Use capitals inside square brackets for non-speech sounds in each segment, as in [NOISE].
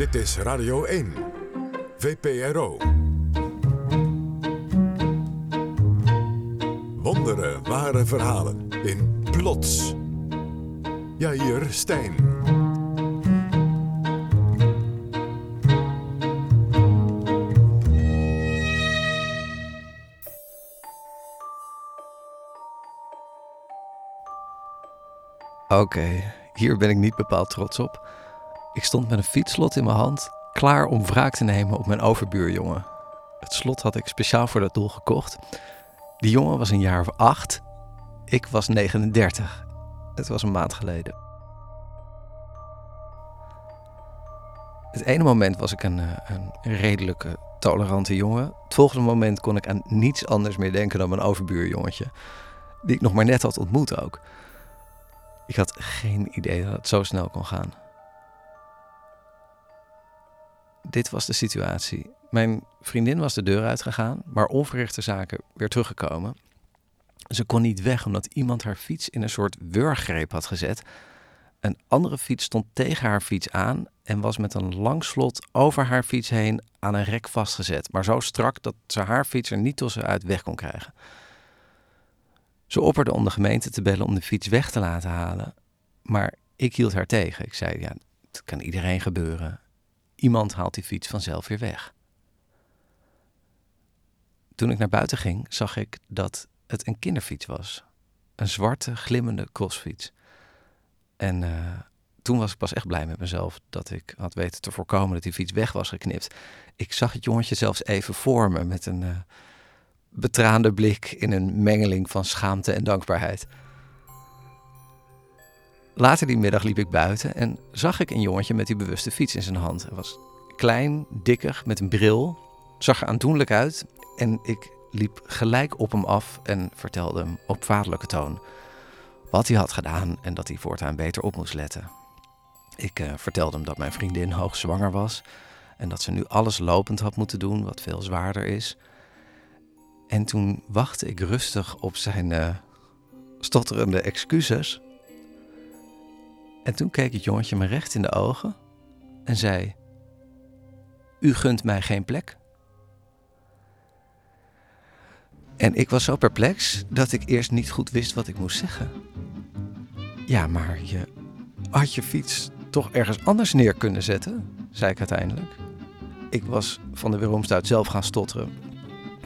Dit is Radio 1, VPRO. Wonderen, ware verhalen in Plots. Jair Stijn. Oké, hier ben ik niet bepaald trots op. Ik stond met een fietsslot in mijn hand, klaar om wraak te nemen op mijn overbuurjongen. Het slot had ik speciaal voor dat doel gekocht. Die jongen was een jaar of acht. Ik was 39. Het was een maand geleden. Het ene moment was ik een, eh, een redelijke, tolerante jongen. Het volgende moment kon ik aan niets anders meer denken dan mijn overbuurjongetje. Die ik nog maar net had ontmoet ook. Ik had geen idee dat het zo snel kon gaan. Dit was de situatie. Mijn vriendin was de deur uitgegaan, maar onverrichte zaken weer teruggekomen. Ze kon niet weg omdat iemand haar fiets in een soort wurggreep had gezet. Een andere fiets stond tegen haar fiets aan en was met een lang slot over haar fiets heen aan een rek vastgezet, maar zo strak dat ze haar fiets er niet tussenuit weg kon krijgen. Ze opperde om de gemeente te bellen om de fiets weg te laten halen, maar ik hield haar tegen. Ik zei: Ja, het kan iedereen gebeuren. Iemand haalt die fiets vanzelf weer weg. Toen ik naar buiten ging, zag ik dat het een kinderfiets was. Een zwarte, glimmende crossfiets. En uh, toen was ik pas echt blij met mezelf dat ik had weten te voorkomen dat die fiets weg was geknipt. Ik zag het jongetje zelfs even voor me met een uh, betraande blik in een mengeling van schaamte en dankbaarheid. Later die middag liep ik buiten en zag ik een jongetje met die bewuste fiets in zijn hand. Hij was klein, dikker, met een bril, zag er aandoenlijk uit en ik liep gelijk op hem af en vertelde hem op vaderlijke toon wat hij had gedaan en dat hij voortaan beter op moest letten. Ik uh, vertelde hem dat mijn vriendin hoogzwanger was en dat ze nu alles lopend had moeten doen, wat veel zwaarder is. En toen wachtte ik rustig op zijn uh, stotterende excuses. En toen keek het jongetje me recht in de ogen en zei: U gunt mij geen plek? En ik was zo perplex dat ik eerst niet goed wist wat ik moest zeggen. Ja, maar je had je fiets toch ergens anders neer kunnen zetten, zei ik uiteindelijk. Ik was van de weeromstuit zelf gaan stotteren.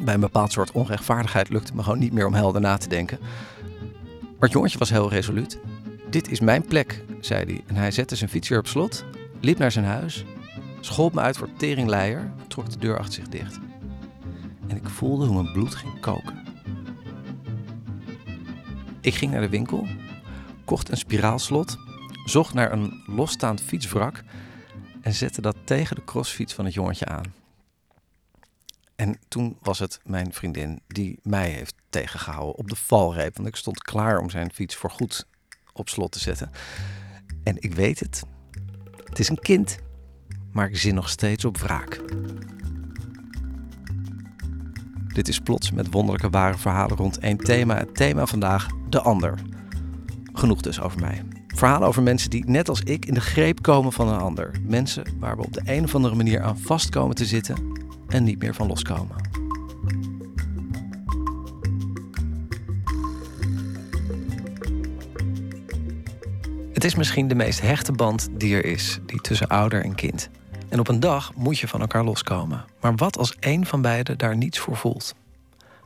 Bij een bepaald soort onrechtvaardigheid lukte me gewoon niet meer om helder na te denken. Maar het jongetje was heel resoluut. Dit is mijn plek, zei hij. En hij zette zijn fiets op slot, liep naar zijn huis, schold me uit voor teringleier, trok de deur achter zich dicht. En ik voelde hoe mijn bloed ging koken. Ik ging naar de winkel, kocht een spiraalslot, zocht naar een losstaand fietswrak en zette dat tegen de crossfiets van het jongetje aan. En toen was het mijn vriendin die mij heeft tegengehouden op de valreep. Want ik stond klaar om zijn fiets voorgoed op slot te zetten. En ik weet het. Het is een kind. Maar ik zin nog steeds op wraak. Dit is plots met wonderlijke ware verhalen rond één thema. Het thema vandaag, de ander. Genoeg dus over mij. Verhalen over mensen die, net als ik, in de greep komen van een ander. Mensen waar we op de een of andere manier aan vast komen te zitten en niet meer van loskomen. Het is misschien de meest hechte band die er is, die tussen ouder en kind. En op een dag moet je van elkaar loskomen. Maar wat als één van beiden daar niets voor voelt?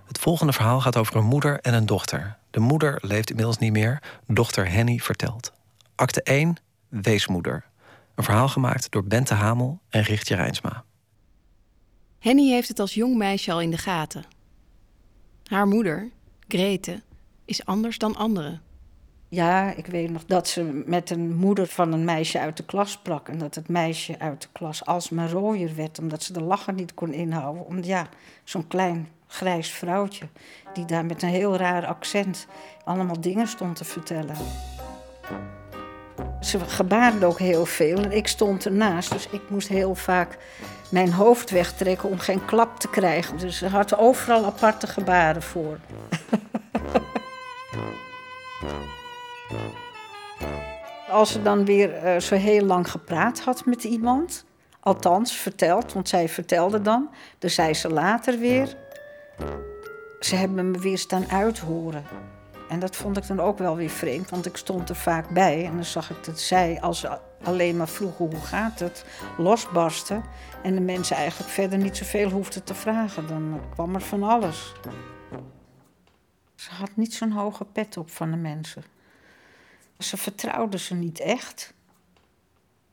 Het volgende verhaal gaat over een moeder en een dochter. De moeder leeft inmiddels niet meer, dochter Henny vertelt. Acte 1, Weesmoeder. Een verhaal gemaakt door Bente Hamel en Richtje Rijnsma. Henny heeft het als jong meisje al in de gaten. Haar moeder, Grete, is anders dan anderen. Ja, ik weet nog dat ze met een moeder van een meisje uit de klas sprak. En dat het meisje uit de klas alsmaar rooier werd, omdat ze de lachen niet kon inhouden. Omdat ja, zo'n klein grijs vrouwtje, die daar met een heel raar accent allemaal dingen stond te vertellen. Ze gebaarde ook heel veel en ik stond ernaast, dus ik moest heel vaak mijn hoofd wegtrekken om geen klap te krijgen. Dus ze had overal aparte gebaren voor. [LAUGHS] Als ze dan weer uh, zo heel lang gepraat had met iemand, Althans, verteld, want zij vertelde dan. Dus zei ze later weer. Ze hebben me weer staan uithoren. En dat vond ik dan ook wel weer vreemd, want ik stond er vaak bij. En dan zag ik dat zij, als ze alleen maar vroegen hoe gaat het, losbarsten. En de mensen eigenlijk verder niet zoveel hoefden te vragen. Dan kwam er van alles. Ze had niet zo'n hoge pet op van de mensen. Ze vertrouwde ze niet echt.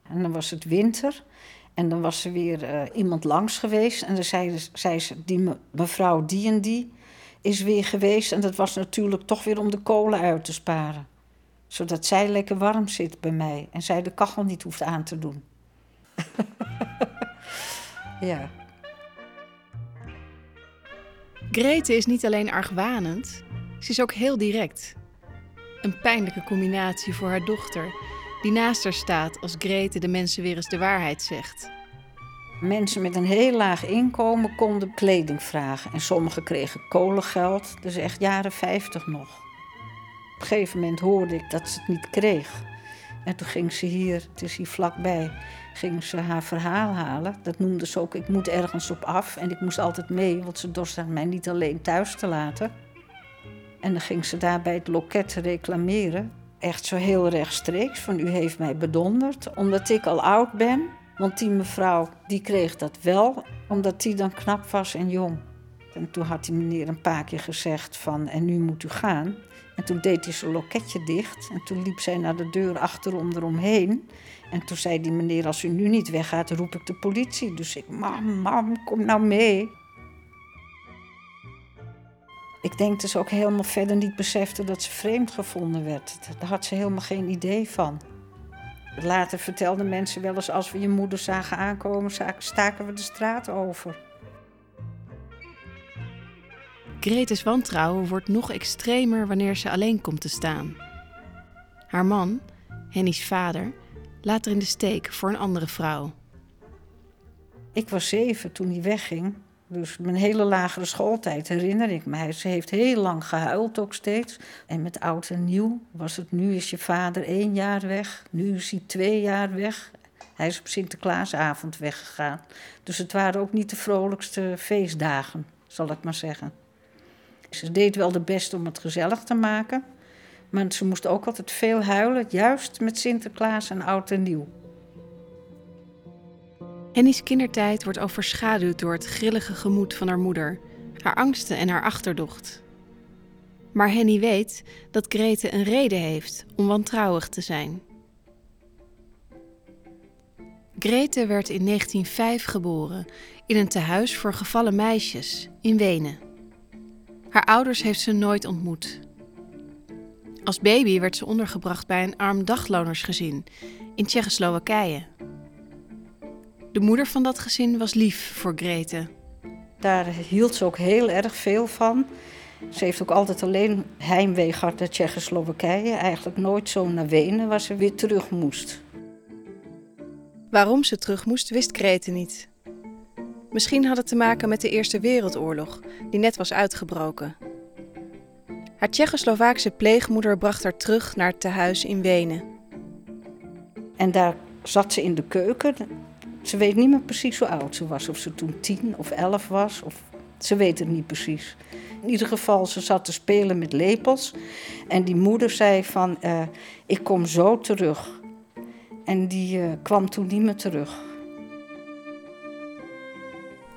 En dan was het winter. En dan was er weer uh, iemand langs geweest. En dan zei, zei ze, die mevrouw die en die is weer geweest. En dat was natuurlijk toch weer om de kolen uit te sparen. Zodat zij lekker warm zit bij mij. En zij de kachel niet hoeft aan te doen. [LAUGHS] ja. Grete is niet alleen argwanend, ze is ook heel direct. Een pijnlijke combinatie voor haar dochter, die naast haar staat als Grete de mensen weer eens de waarheid zegt. Mensen met een heel laag inkomen konden kleding vragen. En sommigen kregen kolengeld, dus echt jaren 50 nog. Op een gegeven moment hoorde ik dat ze het niet kreeg. En toen ging ze hier, het is hier vlakbij, ging ze haar verhaal halen. Dat noemde ze ook, ik moet ergens op af. En ik moest altijd mee, want ze dorst mij niet alleen thuis te laten. En dan ging ze daar bij het loket reclameren. Echt zo heel rechtstreeks, van u heeft mij bedonderd. Omdat ik al oud ben, want die mevrouw die kreeg dat wel, omdat die dan knap was en jong. En toen had die meneer een paar keer gezegd van, en nu moet u gaan. En toen deed hij zijn loketje dicht. En toen liep zij naar de deur achterom eromheen. En toen zei die meneer, als u nu niet weggaat, roep ik de politie. Dus ik, mam, mam, kom nou mee. Ik denk dat ze ook helemaal verder niet besefte dat ze vreemd gevonden werd. Daar had ze helemaal geen idee van. Later vertelden mensen wel eens als we je moeder zagen aankomen, staken we de straat over. Gretes wantrouwen wordt nog extremer wanneer ze alleen komt te staan. Haar man, Henny's vader, laat haar in de steek voor een andere vrouw. Ik was zeven toen hij wegging. Dus mijn hele lagere schooltijd herinner ik mij. Ze heeft heel lang gehuild ook steeds. En met oud en nieuw was het nu is je vader één jaar weg. Nu is hij twee jaar weg. Hij is op Sinterklaasavond weggegaan. Dus het waren ook niet de vrolijkste feestdagen, zal ik maar zeggen. Ze deed wel de best om het gezellig te maken. Maar ze moest ook altijd veel huilen, juist met Sinterklaas en oud en nieuw. Henny's kindertijd wordt overschaduwd door het grillige gemoed van haar moeder, haar angsten en haar achterdocht. Maar Henny weet dat Grete een reden heeft om wantrouwig te zijn. Grete werd in 1905 geboren in een tehuis voor gevallen meisjes in Wenen. Haar ouders heeft ze nooit ontmoet. Als baby werd ze ondergebracht bij een arm daglonersgezin in Tsjechoslowakije. De moeder van dat gezin was lief voor Grete. Daar hield ze ook heel erg veel van. Ze heeft ook altijd alleen heimwee gehad naar Tsjechoslowakije. Eigenlijk nooit zo naar Wenen, waar ze weer terug moest. Waarom ze terug moest, wist Grete niet. Misschien had het te maken met de Eerste Wereldoorlog, die net was uitgebroken. Haar Tsjechoslowaakse pleegmoeder bracht haar terug naar het tehuis in Wenen. En daar zat ze in de keuken ze weet niet meer precies hoe oud ze was. Of ze toen tien of elf was. Of, ze weet het niet precies. In ieder geval, ze zat te spelen met lepels. En die moeder zei van, uh, ik kom zo terug. En die uh, kwam toen niet meer terug.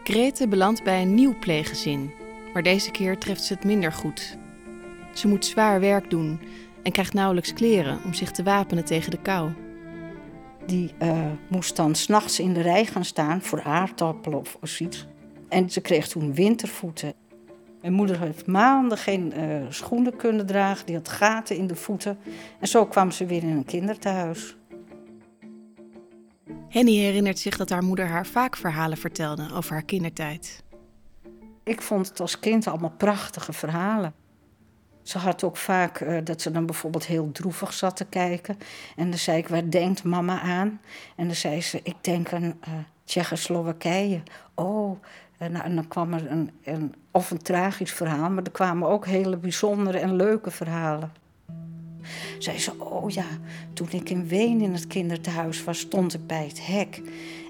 Grete belandt bij een nieuw pleeggezin. Maar deze keer treft ze het minder goed. Ze moet zwaar werk doen en krijgt nauwelijks kleren om zich te wapenen tegen de kou die uh, moest dan s'nachts in de rij gaan staan voor aardappelen of, of iets. En ze kreeg toen wintervoeten. Mijn moeder heeft maanden geen uh, schoenen kunnen dragen, die had gaten in de voeten. En zo kwam ze weer in een kinderthuis. Henny herinnert zich dat haar moeder haar vaak verhalen vertelde over haar kindertijd. Ik vond het als kind allemaal prachtige verhalen. Ze had ook vaak uh, dat ze dan bijvoorbeeld heel droevig zat te kijken. En dan zei ik, waar denkt mama aan? En dan zei ze, ik denk aan uh, Tsjechoslowakije. Oh, en, dan kwam er een, een, of een tragisch verhaal, maar er kwamen ook hele bijzondere en leuke verhalen. Zei ze, oh ja, toen ik in Ween in het kinderthuis was, stond ik bij het hek.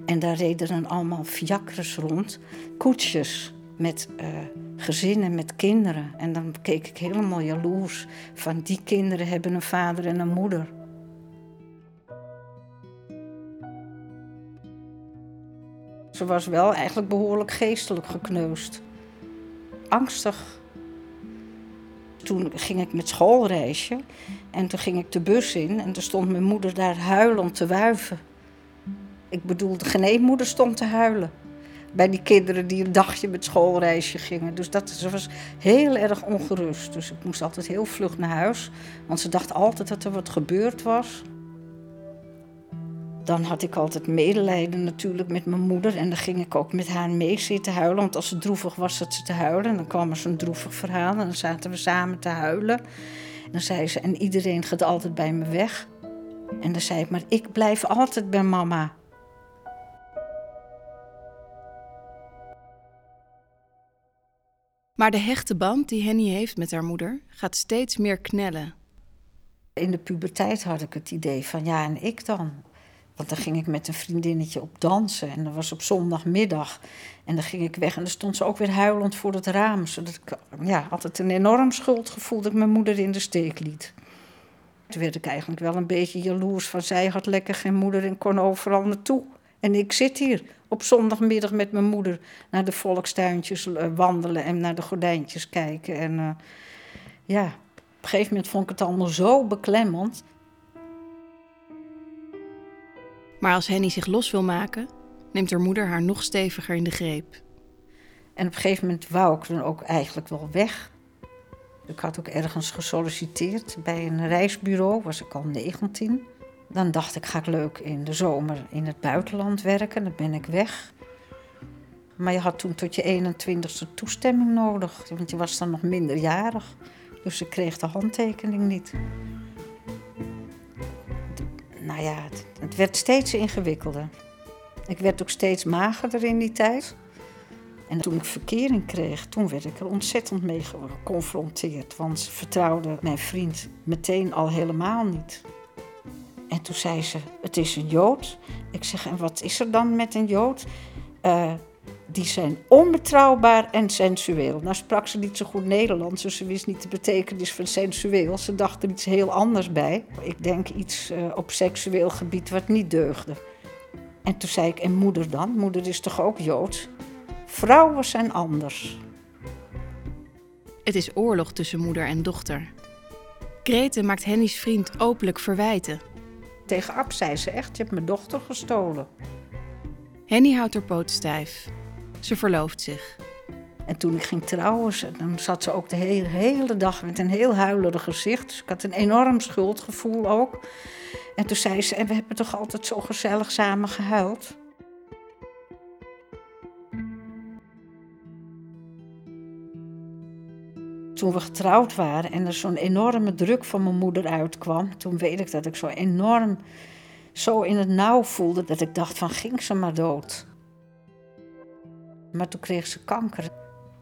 En daar reden dan allemaal fiacres rond, koetsjes met uh, gezinnen, met kinderen. En dan keek ik helemaal jaloers van die kinderen hebben een vader en een moeder. Ze was wel eigenlijk behoorlijk geestelijk gekneusd. Angstig. Toen ging ik met schoolreisje en toen ging ik de bus in en toen stond mijn moeder daar huilend te wuiven. Ik bedoel, de geneesmoeder stond te huilen bij die kinderen die een dagje met schoolreisje gingen. Dus dat, ze was heel erg ongerust. Dus ik moest altijd heel vlug naar huis, want ze dacht altijd dat er wat gebeurd was. Dan had ik altijd medelijden natuurlijk met mijn moeder. En dan ging ik ook met haar mee zitten huilen. Want als ze droevig was, zat ze te huilen. En dan kwam er zo'n droevig verhaal. En dan zaten we samen te huilen. En dan zei ze, en iedereen gaat altijd bij me weg. En dan zei ik, maar ik blijf altijd bij mama. Maar de hechte band die Henny heeft met haar moeder gaat steeds meer knellen. In de puberteit had ik het idee van ja, en ik dan? Want dan ging ik met een vriendinnetje op dansen. En dat was op zondagmiddag. En dan ging ik weg en dan stond ze ook weer huilend voor het raam. Zodat ik ja, altijd een enorm schuldgevoel dat ik mijn moeder in de steek liet. Toen werd ik eigenlijk wel een beetje jaloers van zij had lekker geen moeder en kon overal naartoe. En ik zit hier op zondagmiddag met mijn moeder naar de volkstuintjes eh, wandelen en naar de gordijntjes kijken. En uh, ja, op een gegeven moment vond ik het allemaal zo beklemmend. Maar als Henny zich los wil maken, neemt haar moeder haar nog steviger in de greep. En op een gegeven moment wou ik dan ook eigenlijk wel weg. Ik had ook ergens gesolliciteerd bij een reisbureau, was ik al 19. Dan dacht ik, ga ik leuk in de zomer in het buitenland werken. Dan ben ik weg. Maar je had toen tot je 21ste toestemming nodig, want je was dan nog minderjarig. Dus ik kreeg de handtekening niet. Nou ja, het, het werd steeds ingewikkelder. Ik werd ook steeds magerder in die tijd. En toen ik verkering kreeg, toen werd ik er ontzettend mee geconfronteerd. Want ze vertrouwde mijn vriend meteen al helemaal niet. En toen zei ze, het is een Jood. Ik zeg, en wat is er dan met een Jood? Uh, die zijn onbetrouwbaar en sensueel. Nou sprak ze niet zo goed Nederlands, dus ze wist niet de betekenis van sensueel. Ze dacht er iets heel anders bij. Ik denk iets uh, op seksueel gebied wat niet deugde. En toen zei ik, en moeder dan? Moeder is toch ook Joods? Vrouwen zijn anders. Het is oorlog tussen moeder en dochter. Grete maakt Henny's vriend openlijk verwijten. Tegen Ab zei ze echt, je hebt mijn dochter gestolen. Henny houdt haar poot stijf. Ze verlooft zich. En toen ik ging trouwen, dan zat ze ook de hele, hele dag met een heel huilerig gezicht. Dus ik had een enorm schuldgevoel ook. En toen zei ze, en we hebben toch altijd zo gezellig samen gehuild. Toen we getrouwd waren en er zo'n enorme druk van mijn moeder uitkwam, toen weet ik dat ik zo enorm zo in het nauw voelde dat ik dacht van ging ze maar dood. Maar toen kreeg ze kanker.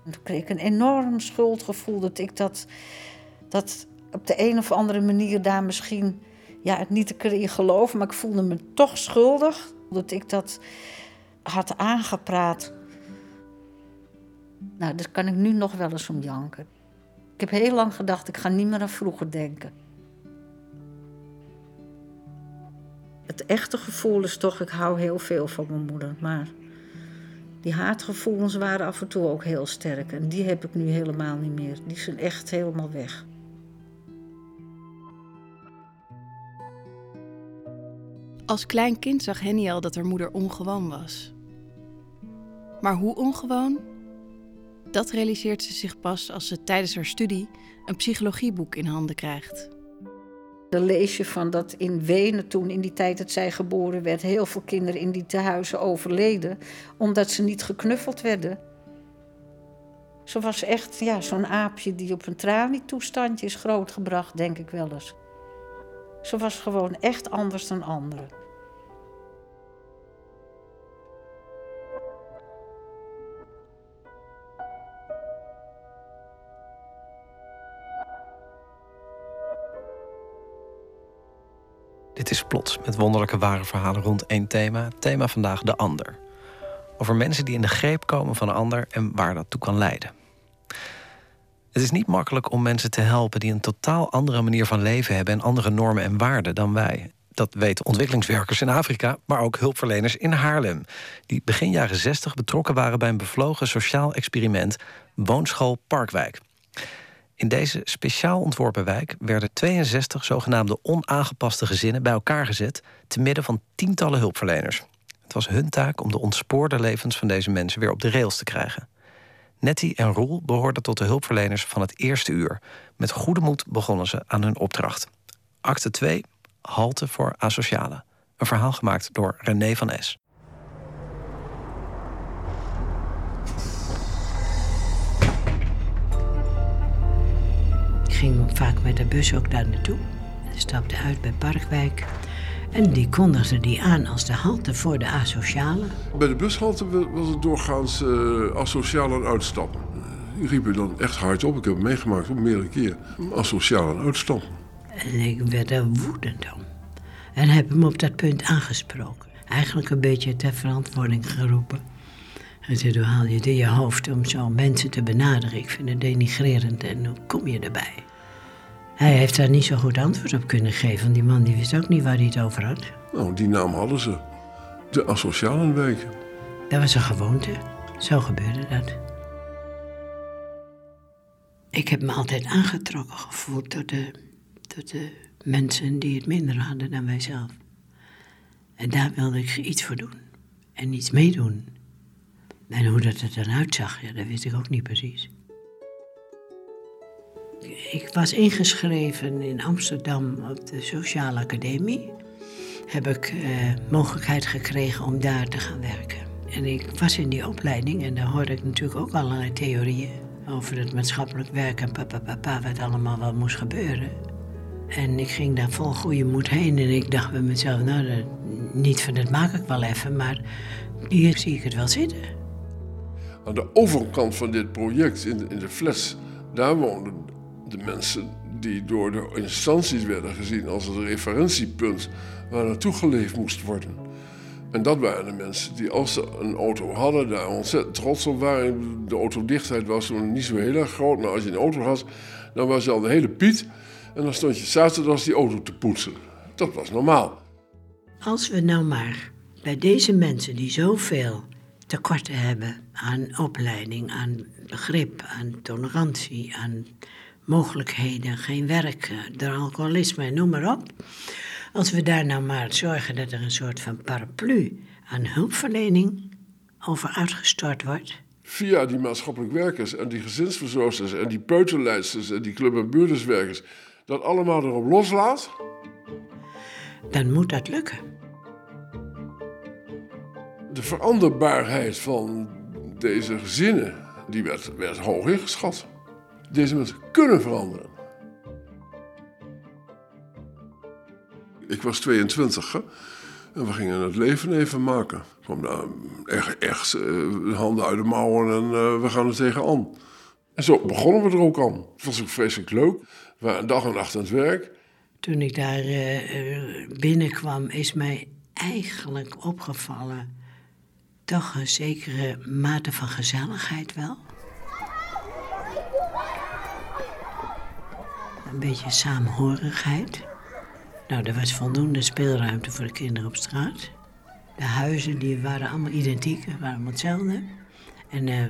En toen kreeg ik een enorm schuldgevoel dat ik dat, dat op de een of andere manier daar misschien ja, het niet te kunnen geloven, maar ik voelde me toch schuldig dat ik dat had aangepraat. Nou, daar kan ik nu nog wel eens om janken. Ik heb heel lang gedacht, ik ga niet meer aan vroeger denken. Het echte gevoel is toch, ik hou heel veel van mijn moeder. Maar die haatgevoelens waren af en toe ook heel sterk. En die heb ik nu helemaal niet meer. Die zijn echt helemaal weg. Als klein kind zag Henny al dat haar moeder ongewoon was. Maar hoe ongewoon? Dat realiseert ze zich pas als ze tijdens haar studie een psychologieboek in handen krijgt. Dan lees je van dat in Wenen, toen in die tijd dat zij geboren werd, heel veel kinderen in die tehuizen overleden omdat ze niet geknuffeld werden. Ze was echt ja, zo'n aapje die op een tralietoestandje is grootgebracht, denk ik wel eens. Ze was gewoon echt anders dan anderen. Dit is Plots met wonderlijke ware verhalen rond één thema. Thema vandaag de ander. Over mensen die in de greep komen van een ander en waar dat toe kan leiden. Het is niet makkelijk om mensen te helpen die een totaal andere manier van leven hebben en andere normen en waarden dan wij. Dat weten ontwikkelingswerkers in Afrika, maar ook hulpverleners in Haarlem. Die begin jaren 60 betrokken waren bij een bevlogen sociaal experiment Woonschool Parkwijk. In deze speciaal ontworpen wijk werden 62 zogenaamde onaangepaste gezinnen bij elkaar gezet, te midden van tientallen hulpverleners. Het was hun taak om de ontspoorde levens van deze mensen weer op de rails te krijgen. Nettie en Roel behoorden tot de hulpverleners van het eerste uur. Met goede moed begonnen ze aan hun opdracht. Acte 2, Halte voor Asociale. Een verhaal gemaakt door René van S. Ik ging vaak met de bus ook daar naartoe. Ik stapte uit bij Parkwijk. En die kondigde die aan als de halte voor de asociale. Bij de bushalte was het doorgaans uh, asociaal en uitstappen. Die riepen dan echt hard op. Ik heb het meegemaakt op meerdere keren. Asociaal en uitstappen. En ik werd er woedend om. En heb hem op dat punt aangesproken. Eigenlijk een beetje ter verantwoording geroepen. Hij zei, hoe haal je het in je hoofd om zo mensen te benaderen? Ik vind het denigrerend en hoe kom je erbij? Hij heeft daar niet zo goed antwoord op kunnen geven. Want die man die wist ook niet waar hij het over had. Nou, die naam hadden ze. De asocialenwijk. Dat was een gewoonte. Zo gebeurde dat. Ik heb me altijd aangetrokken gevoeld door de, door de mensen die het minder hadden dan wij zelf. En daar wilde ik iets voor doen. En iets meedoen. En hoe dat er dan uitzag, ja, dat wist ik ook niet precies. Ik was ingeschreven in Amsterdam op de Sociale Academie. Heb ik uh, mogelijkheid gekregen om daar te gaan werken. En ik was in die opleiding en daar hoorde ik natuurlijk ook allerlei theorieën over het maatschappelijk werk en papa, papa, wat allemaal wel moest gebeuren. En ik ging daar vol goede moed heen en ik dacht bij mezelf, nou, dat, niet van dat maak ik wel even, maar hier zie ik het wel zitten. Aan de overkant van dit project, in de, in de flats, daar woonden de mensen die door de instanties werden gezien als het referentiepunt waar naartoe geleefd moest worden. En dat waren de mensen die als ze een auto hadden, daar ontzettend trots op waren. De autodichtheid was toen niet zo heel erg groot, maar als je een auto had, dan was je al de hele Piet. En dan stond je zaterdags die auto te poetsen. Dat was normaal. Als we nou maar bij deze mensen die zoveel tekorten hebben aan opleiding, aan begrip, aan tolerantie, aan mogelijkheden, geen werk, door alcoholisme, noem maar op. Als we daar nou maar zorgen dat er een soort van paraplu aan hulpverlening over uitgestort wordt. Via die maatschappelijk werkers en die gezinsverzorgers en die peuterleidsters en die club- en buurderswerkers, dat allemaal erop loslaat. Dan moet dat lukken. De veranderbaarheid van deze gezinnen, die werd, werd hoog ingeschat. Deze mensen kunnen veranderen. Ik was 22 hè? en we gingen het leven even maken. Kwam daar echt, echt uh, handen uit de mouwen en uh, we gaan er tegenaan. En zo begonnen we er ook aan. Het was ook vreselijk leuk. We waren dag en nacht aan het werk. Toen ik daar binnenkwam, is mij eigenlijk opgevallen toch een zekere mate van gezelligheid wel. Een beetje saamhorigheid. Nou, er was voldoende speelruimte voor de kinderen op straat. De huizen die waren allemaal identiek, waren allemaal hetzelfde. En uh,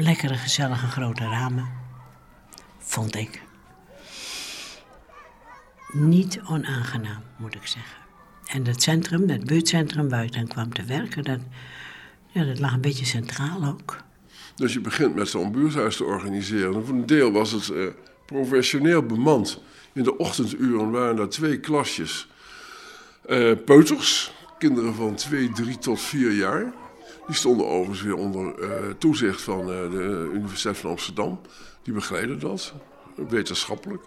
lekkere, gezellige grote ramen. Vond ik. Niet onaangenaam, moet ik zeggen. En dat centrum, dat buurtcentrum waar ik dan kwam te werken, dat, ja, dat lag een beetje centraal ook. Dus je begint met zo'n buurthuis te organiseren. Voor een deel was het uh, professioneel bemand. In de ochtenduren waren er twee klasjes uh, peuters, kinderen van 2, 3 tot 4 jaar. Die stonden overigens weer onder uh, toezicht van uh, de Universiteit van Amsterdam. Die begeleiden dat, wetenschappelijk.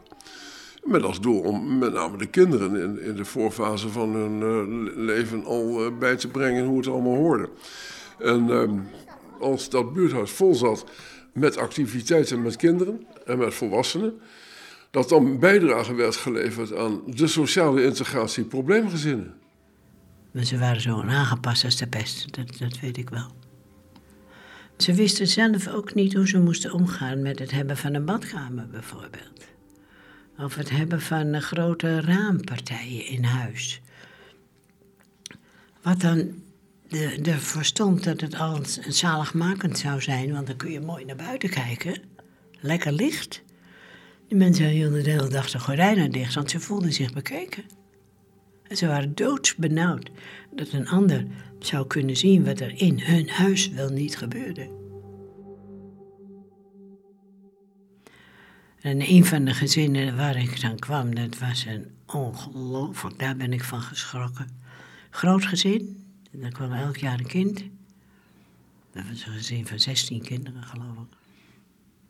Met als doel om met name de kinderen in, in de voorfase van hun leven al bij te brengen hoe het allemaal hoorde. En ehm, als dat buurthuis vol zat met activiteiten met kinderen en met volwassenen, dat dan bijdrage werd geleverd aan de sociale integratie probleemgezinnen. Ze waren zo aangepast als de pest, dat, dat weet ik wel. Ze wisten zelf ook niet hoe ze moesten omgaan met het hebben van een badkamer bijvoorbeeld. Of het hebben van grote raampartijen in huis. Wat dan ervoor stond dat het al zaligmakend zou zijn, want dan kun je mooi naar buiten kijken. Lekker licht. Die mensen hielden de hele dag de gordijnen dicht, want ze voelden zich bekeken. En ze waren doodsbenauwd dat een ander zou kunnen zien wat er in hun huis wel niet gebeurde. En een van de gezinnen waar ik dan kwam, dat was een ongelooflijk, daar ben ik van geschrokken. Groot gezin, en daar kwam elk jaar een kind. Dat was een gezin van 16 kinderen, geloof ik.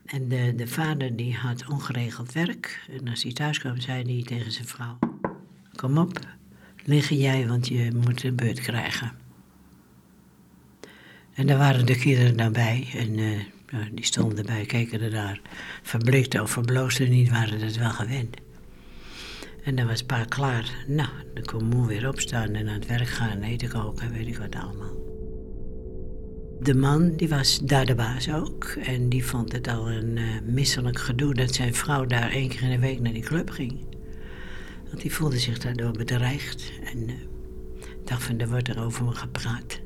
En de, de vader die had ongeregeld werk. En als hij thuis kwam, zei hij tegen zijn vrouw: Kom op, liggen jij, want je moet een beurt krijgen. En daar waren de kinderen dan bij. En uh, die stonden erbij, keken er daar. Verblikte of verbloosde niet, waren dat wel gewend. En dan was pa klaar. Nou, dan kon moe weer opstaan en aan het werk gaan, eten koken, weet ik wat allemaal. De man, die was daar de baas ook. En die vond het al een uh, misselijk gedoe dat zijn vrouw daar één keer in de week naar die club ging. Want die voelde zich daardoor bedreigd. En uh, dacht van, er wordt er over me gepraat.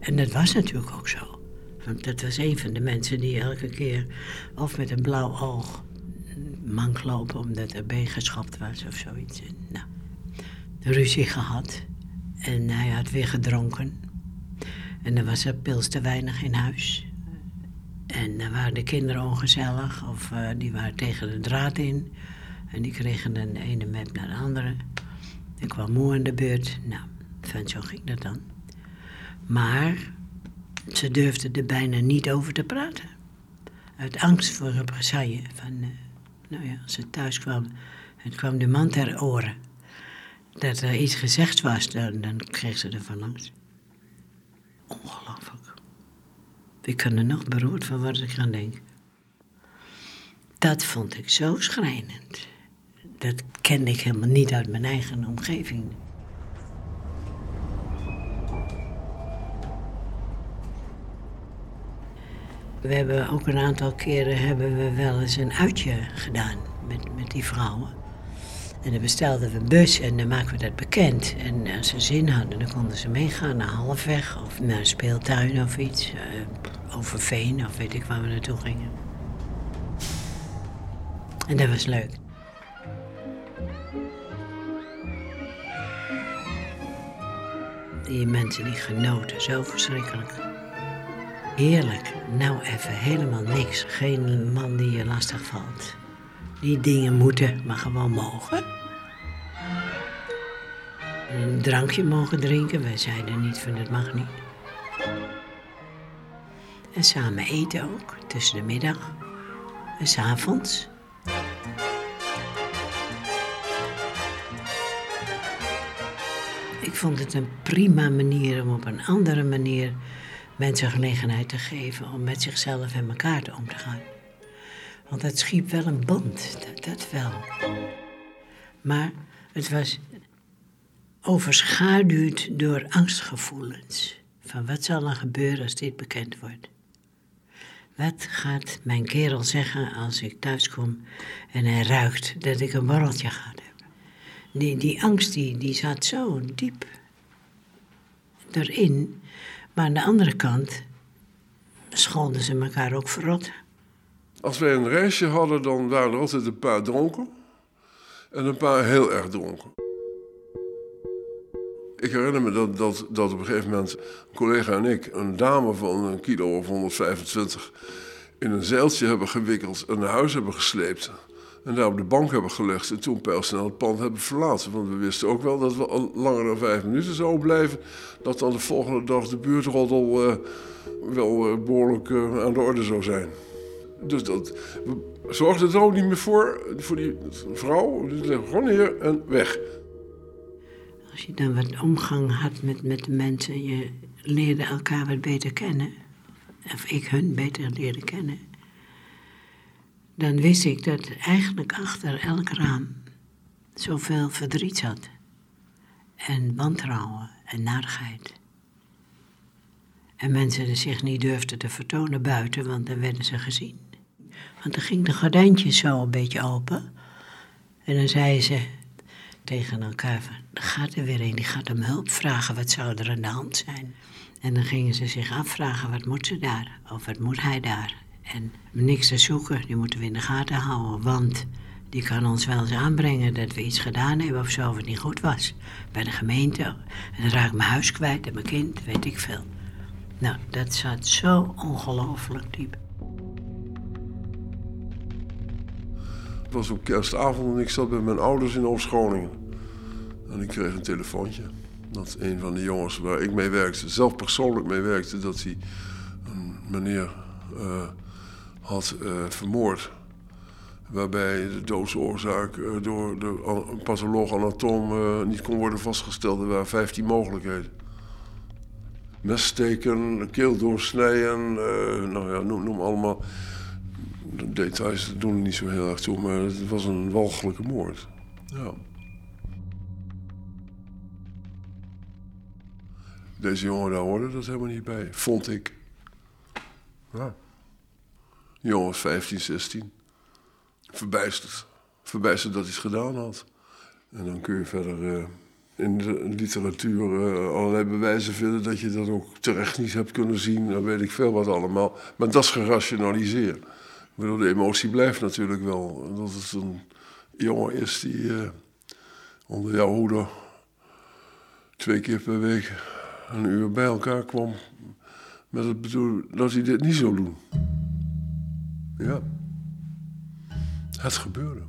En dat was natuurlijk ook zo. Want dat was een van de mensen die elke keer of met een blauw oog mank lopen omdat er been geschapt was of zoiets. En, nou, ruzie gehad. En hij had weer gedronken. En er was er pils te weinig in huis. En dan waren de kinderen ongezellig of uh, die waren tegen de draad in. En die kregen de ene map naar de andere. Ik kwam moe in de beurt. Nou, van zo ging dat dan. Maar ze durfden er bijna niet over te praten. Uit angst voor represaille. Van, uh, nou ja, als ze thuis kwam, het kwam de man ter oren. Dat er iets gezegd was, dan, kreeg ze er van langs. Ongelooflijk. Ik kan er nog beroerd van wat ik aan denk. Dat vond ik zo schrijnend. Dat kende ik helemaal niet uit mijn eigen omgeving. We hebben ook een aantal keren hebben we wel eens een uitje gedaan met, met die vrouwen. En dan bestelden we een bus en dan maken we dat bekend. En als ze zin hadden, dan konden ze meegaan naar Halfweg of naar een speeltuin of iets. Uh, over Veen of weet ik waar we naartoe gingen. En dat was leuk. Die mensen die genoten, zo verschrikkelijk. Heerlijk. Nou even helemaal niks. Geen man die je lastig valt. Die dingen moeten, maar gewoon mogen. Een drankje mogen drinken. Wij zeiden niet van dat mag niet. En samen eten ook, tussen de middag en s avonds. Ik vond het een prima manier om op een andere manier mensen gelegenheid te geven om met zichzelf en elkaar om te gaan. Want het schiep wel een band, dat, dat wel. Maar het was overschaduwd door angstgevoelens. Van wat zal er gebeuren als dit bekend wordt? Wat gaat mijn kerel zeggen als ik thuis kom en hij ruikt dat ik een borreltje ga hebben? Die, die angst die, die zat zo diep erin. Maar aan de andere kant scholden ze elkaar ook verrot. Als wij een reisje hadden, dan waren er altijd een paar dronken. En een paar heel erg dronken. Ik herinner me dat, dat, dat op een gegeven moment een collega en ik een dame van een kilo of 125 in een zeiltje hebben gewikkeld en naar huis hebben gesleept. En daar op de bank hebben gelegd en toen snel het pand hebben verlaten. Want we wisten ook wel dat we al langer dan vijf minuten zouden blijven. Dat dan de volgende dag de buurtroddel uh, wel uh, behoorlijk uh, aan de orde zou zijn. Dus dat, we zorgden er ook niet meer voor, voor die vrouw. Die leggen gewoon neer en weg. Als je dan wat omgang had met, met de mensen, je leerde elkaar wat beter kennen. Of ik hun beter leerde kennen dan wist ik dat eigenlijk achter elk raam zoveel verdriet zat. En wantrouwen en narigheid. En mensen zich niet durfden te vertonen buiten, want dan werden ze gezien. Want dan ging de gordijntjes zo een beetje open. En dan zeiden ze tegen elkaar van, er gaat er weer een, die gaat om hulp vragen, wat zou er aan de hand zijn? En dan gingen ze zich afvragen, wat moet ze daar? Of wat moet hij daar? En niks te zoeken, die moeten we in de gaten houden, want die kan ons wel eens aanbrengen dat we iets gedaan hebben of zo, of het niet goed was. Bij de gemeente. En dan raak ik mijn huis kwijt en mijn kind, weet ik veel. Nou, dat zat zo ongelooflijk diep. Het was op kerstavond en ik zat bij mijn ouders in Oost-Groningen. En ik kreeg een telefoontje. Dat een van de jongens waar ik mee werkte, zelf persoonlijk mee werkte, dat hij een meneer uh, had uh, vermoord. Waarbij de doodsoorzaak uh, door de patholoog-anatoom niet kon worden vastgesteld. Er waren 15 mogelijkheden. Messteken, keel doorsnijden, nou ja, noem, noem allemaal. De details doen er niet zo heel erg toe, maar het was een walgelijke moord. Ja. Deze jongen daar hoorde dat helemaal niet bij, vond ik. Ja. De jongen was 15, 16. Verbijsterd. Verbijsterd dat hij het gedaan had. En dan kun je verder uh, in de literatuur uh, allerlei bewijzen vinden dat je dat ook terecht niet hebt kunnen zien. Dan weet ik veel wat allemaal. Maar dat is gerationaliseerd. Ik de emotie blijft natuurlijk wel. Dat het een jongen is die uh, onder jouw hoede twee keer per week een uur bij elkaar kwam. Met het bedoel dat hij dit niet zou doen. Ja. Het gebeurde.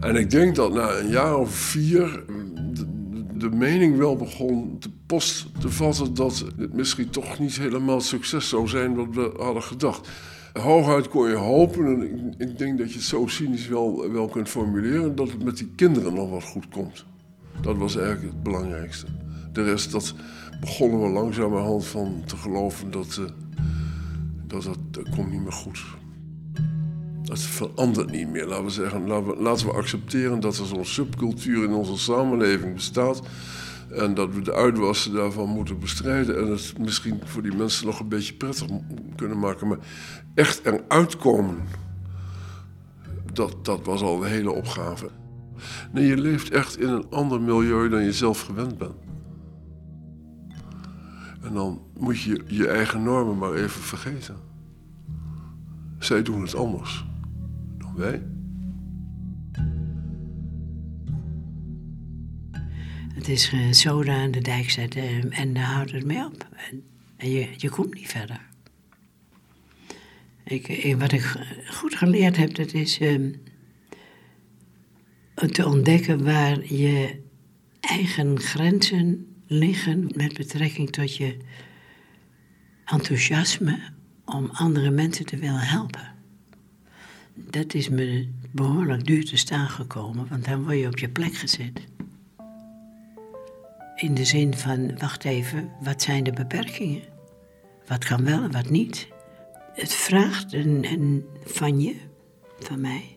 En ik denk dat na een jaar of vier de, de mening wel begon te post te vatten dat het misschien toch niet helemaal succes zou zijn wat we hadden gedacht. Hooguit kon je hopen, en ik, denk dat je het zo cynisch wel, wel kunt formuleren, dat het met die kinderen nog wat goed komt. Dat was eigenlijk het belangrijkste. De rest, dat begonnen we langzamerhand van te geloven dat, uh, dat, dat, komt niet meer goed. Dat verandert niet meer. Laten we zeggen, laten we, laten we accepteren dat er zo'n subcultuur in onze samenleving bestaat. En dat we de uitwassen daarvan moeten bestrijden. En het misschien voor die mensen nog een beetje prettig kunnen maken. Maar echt eruit komen, dat, dat was al de hele opgave. Nee, je leeft echt in een ander milieu dan je zelf gewend bent. En dan moet je je eigen normen maar even vergeten. Zij doen het anders dan wij. Het is uh, soda aan de dijk zetten en daar houdt het mee op. En, je, je komt niet verder. Ik, ik, wat ik goed geleerd heb, dat is uh, te ontdekken waar je eigen grenzen liggen met betrekking tot je enthousiasme om andere mensen te willen helpen. Dat is me behoorlijk duur te staan gekomen, want dan word je op je plek gezet. In de zin van, wacht even, wat zijn de beperkingen? Wat kan wel en wat niet? Het vraagt een, van je, van mij,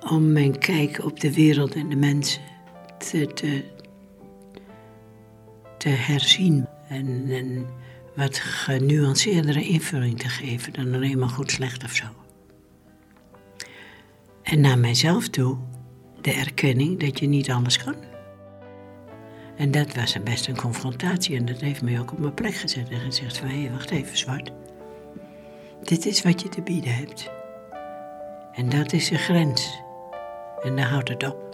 om mijn kijk op de wereld en de mensen te, te, te herzien en, en wat genuanceerdere invulling te geven dan alleen maar goed, slecht of zo. En naar mijzelf toe de erkenning dat je niet alles kan. En dat was best een confrontatie en dat heeft mij ook op mijn plek gezet en gezegd van hé, wacht even zwart. Dit is wat je te bieden hebt. En dat is de grens. En daar houdt het op.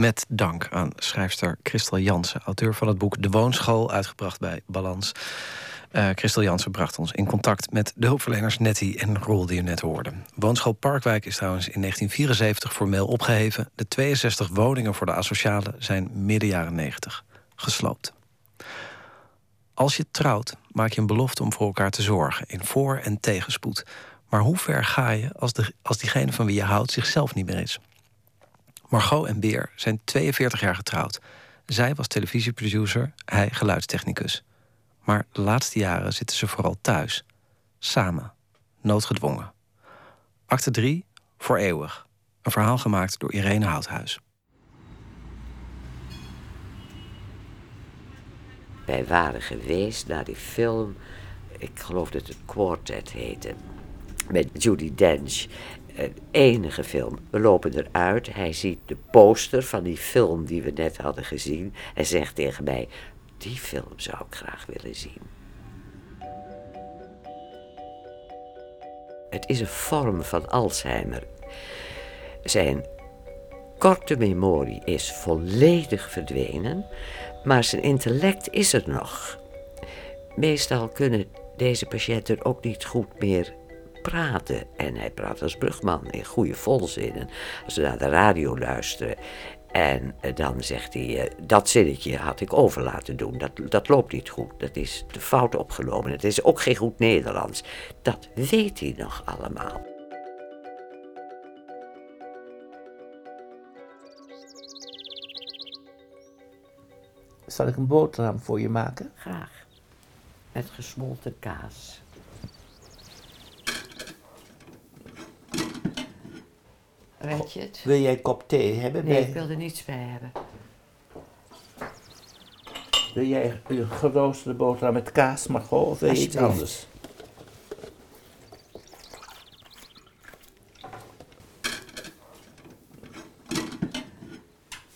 Met dank aan schrijfster Christel Jansen, auteur van het boek De Woonschool, uitgebracht bij Balans. Uh, Christel Jansen bracht ons in contact met de hulpverleners Nettie en Roel die u net hoorde. Woonschool Parkwijk is trouwens in 1974 formeel opgeheven. De 62 woningen voor de asocialen zijn midden jaren 90 gesloopt. Als je trouwt, maak je een belofte om voor elkaar te zorgen, in voor- en tegenspoed. Maar hoe ver ga je als, de, als diegene van wie je houdt zichzelf niet meer is? Margot en Beer zijn 42 jaar getrouwd. Zij was televisieproducer, hij geluidstechnicus. Maar de laatste jaren zitten ze vooral thuis. Samen. Noodgedwongen. Acte 3, Voor eeuwig. Een verhaal gemaakt door Irene Houthuis. Wij waren geweest naar die film, ik geloof dat het Quartet heette, met Judy Dench. Een enige film. We lopen eruit, hij ziet de poster van die film die we net hadden gezien en zegt tegen mij, die film zou ik graag willen zien. Het is een vorm van Alzheimer. Zijn korte memorie is volledig verdwenen, maar zijn intellect is er nog. Meestal kunnen deze patiënten ook niet goed meer praten. En hij praat als brugman in goede volzinnen. Als ze naar de radio luisteren. En eh, dan zegt hij, eh, dat zinnetje had ik over laten doen. Dat, dat loopt niet goed. Dat is de fout opgenomen. Het is ook geen goed Nederlands. Dat weet hij nog allemaal. Zal ik een boterham voor je maken? Graag. Met gesmolten kaas. Wil jij een kop thee hebben? Nee, bij- ik wil er niets bij hebben. Wil jij een geroosterde boterham met kaas, Margot, of wil je iets anders?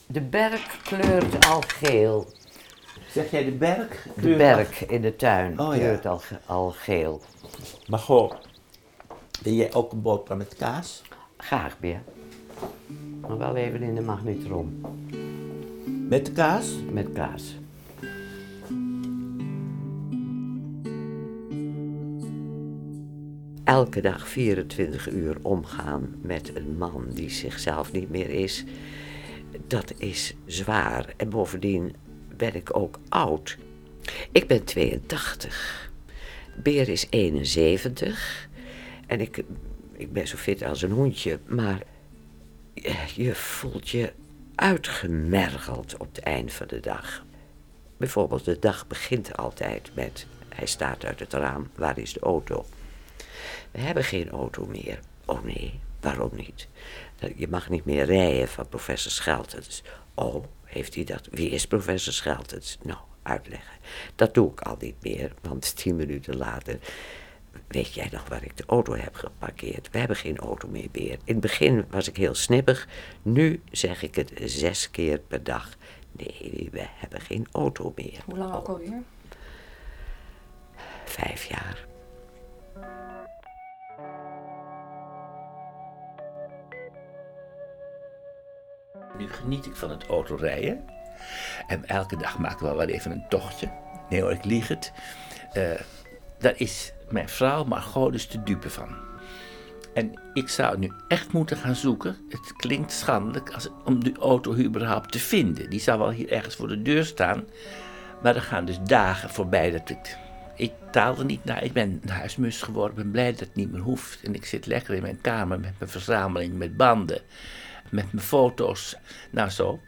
De berk kleurt al geel. Zeg jij de berg? De berk in de tuin Oh, ja. kleurt al, ge- al geel. Margot, wil jij ook een boterham met kaas? Graag meer. Maar wel even in de magnetron. Met kaas? Met kaas. Elke dag 24 uur omgaan met een man die zichzelf niet meer is, dat is zwaar. En bovendien ben ik ook oud. Ik ben 82. Beer is 71. En ik, ik ben zo fit als een hondje. Maar je- voelt je uitgemergeld op het eind van de dag. Bijvoorbeeld, de dag begint altijd met... Hij staat uit het raam, waar is de auto? We hebben geen auto meer. Oh nee, waarom niet? Dat- Je mag niet meer rijden van professor Scheltens. Oh, heeft hij dat? Wie is professor Scheltens? Nou, uitleggen. Dat doe ik al niet meer, want tien minuten later... Weet jij nog waar ik de auto heb geparkeerd? We hebben geen auto meer meer. In het begin was ik heel snippig. Nu zeg ik het zes keer per dag. Nee, we hebben geen auto meer. Hoe lang ook alweer? Vijf jaar. Nu geniet ik van het autorijden. En elke dag maken we wel even een tochtje. Nee hoor, ik lieg het. Eh, daar is mijn vrouw Margot dus de dupe van. En ik zou nu echt moeten gaan zoeken. Het klinkt schandelijk als, om die auto überhaupt te vinden. Die zou wel hier ergens voor de deur staan. Maar er gaan dus dagen voorbij dat ik... Ik taal er niet naar. Ik ben huismus geworden. ben blij dat het niet meer hoeft. En ik zit lekker in mijn kamer met mijn verzameling met banden. Met mijn foto's. Nou zo.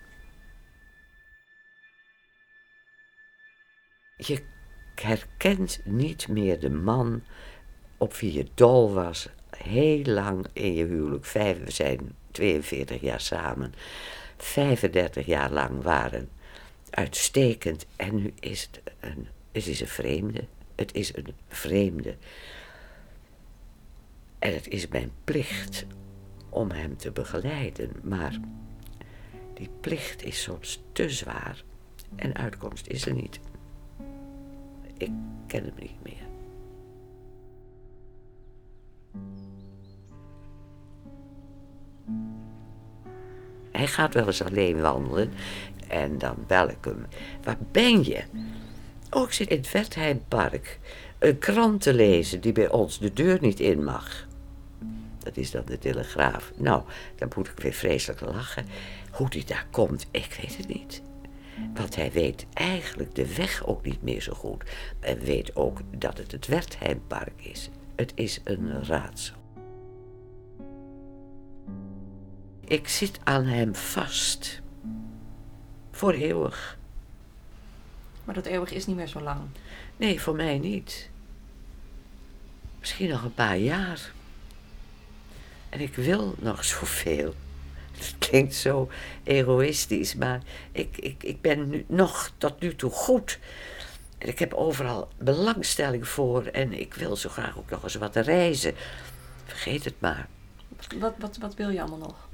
Je herkent niet meer de man op wie je dol was. Heel lang in je huwelijk. Vijf, we zijn 42 jaar samen. 35 jaar lang waren uitstekend. En nu is het een, het is een vreemde. Het is een vreemde. En het is mijn plicht om hem te begeleiden. Maar die plicht is soms te zwaar. En uitkomst is er niet. Ik ken hem niet meer. Hij gaat wel eens alleen wandelen en dan bel ik hem. Waar ben je? Oh, ik zit in het Wertheimpark. Een krant te lezen die bij ons de deur niet in mag. Dat is dan de Telegraaf. Nou, dan moet ik weer vreselijk lachen. Hoe die daar komt, ik weet het niet. Want hij weet eigenlijk de weg ook niet meer zo goed. En weet ook dat het het Wertheimpark is. Het is een raadsel. Ik zit aan hem vast. Voor eeuwig. Maar dat eeuwig is niet meer zo lang. Nee, voor mij niet. Misschien nog een paar jaar. En ik wil nog zoveel. [LAUGHS] Het klinkt zo egoïstisch, maar ik, ik, ik ben nu, nog tot nu toe goed. Ik heb overal belangstelling voor en ik wil zo graag ook nog eens wat reizen. Vergeet het maar. Wat, wat, wat wil je allemaal nog?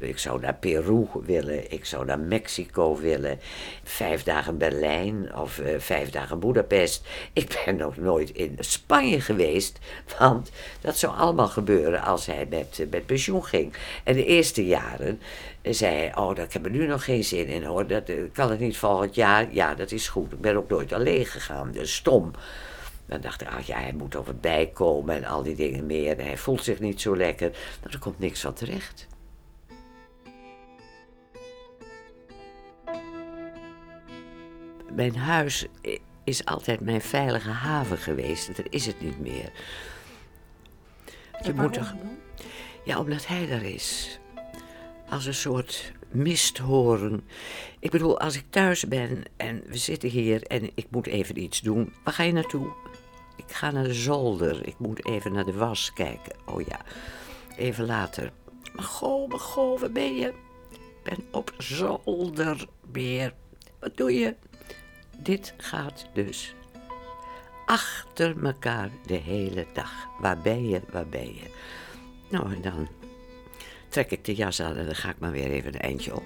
Ik zou naar Peru willen, ik zou naar Mexico willen, vijf dagen Berlijn of uh, vijf dagen Budapest. Ik ben nog nooit in Spanje geweest, want dat zou allemaal gebeuren als hij met, met pensioen ging. En de eerste jaren zei hij, oh, daar heb ik nu nog geen zin in hoor, dat uh, kan het niet volgend jaar. Ja, dat is goed, ik ben ook nooit alleen gegaan, dus stom. Dan dacht ik, ach ja, hij moet er wat bijkomen en al die dingen meer. En hij voelt zich niet zo lekker. Nou, er komt niks van terecht. Mijn huis is altijd mijn veilige haven geweest. Dat is het niet meer. Je moet toch. Ja, omdat hij er is. Als een soort misthoren. Ik bedoel, als ik thuis ben en we zitten hier en ik moet even iets doen. Waar ga je naartoe? Ik ga naar de zolder. Ik moet even naar de was kijken. Oh ja, even later. Maar goh, maar goh, waar ben je? Ik ben op zolder weer. Wat doe je? Dit gaat dus achter elkaar de hele dag. Waar ben je, waar ben je? Nou, en dan trek ik de jas aan en dan ga ik maar weer even een eindje op.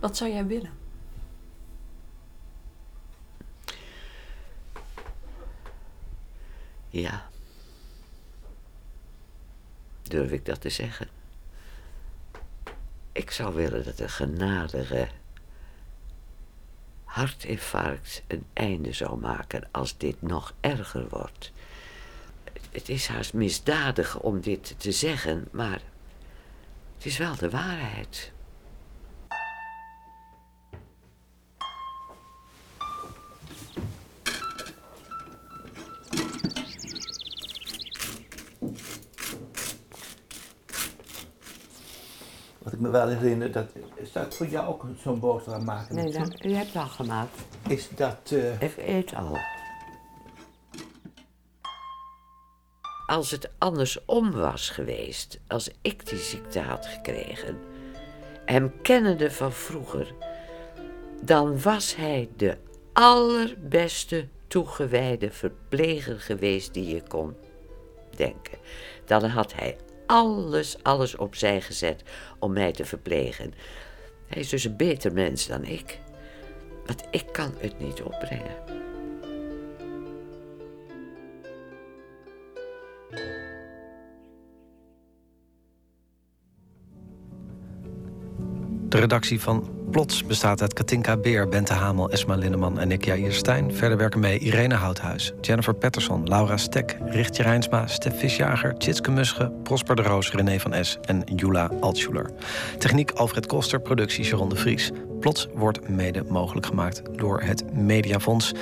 Wat zou jij willen? Ja. Durf ik dat te zeggen? Ik zou willen dat een genadige hartinfarct een einde zou maken als dit nog erger wordt. Het is haast misdadig om dit te zeggen, maar het is wel de waarheid. Me wel herinner, dat, is dat voor jou ook zo'n boterham maken? Nee, dat, je hebt het al gemaakt. Is dat... Uh... Ik eet al. Als het andersom was geweest, als ik die ziekte had gekregen, hem kennende van vroeger, dan was hij de allerbeste toegewijde verpleger geweest die je kon denken. Dan had hij alles, alles opzij gezet om mij te verplegen. Hij is dus een beter mens dan ik. Want ik kan het niet opbrengen. De redactie van Plots bestaat uit Katinka Beer, Bente Hamel, Esma Linneman en ik, Jair. Verder werken mee Irene Houthuis, Jennifer Patterson, Laura Stek, Richtje Rijnsma, Stef Visjager, Tjitske Musche, Prosper de Roos, René van Es en Jula Altschuler. Techniek Alfred Koster, productie Sharon de Vries. Plots wordt mede mogelijk gemaakt door het Mediafonds.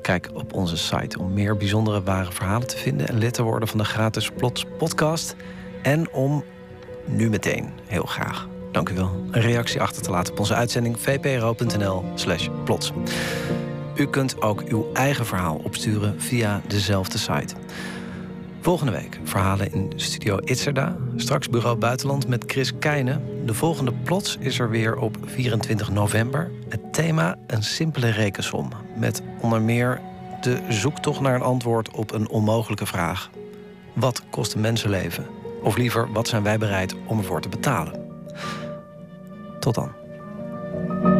Kijk op onze site om meer bijzondere ware verhalen te vinden en lid te worden van de gratis Plots podcast. En om nu meteen heel graag Dank u wel. Een reactie achter te laten op onze uitzending vpro.nl/slash plots. U kunt ook uw eigen verhaal opsturen via dezelfde site. Volgende week verhalen in Studio Itzerda. Straks Bureau Buitenland met Chris Keijnen. De volgende plots is er weer op 24 november. Het thema een simpele rekensom. Met onder meer de zoektocht naar een antwoord op een onmogelijke vraag. Wat kost een mensenleven? Of liever, wat zijn wij bereid om ervoor te betalen? Tot dan.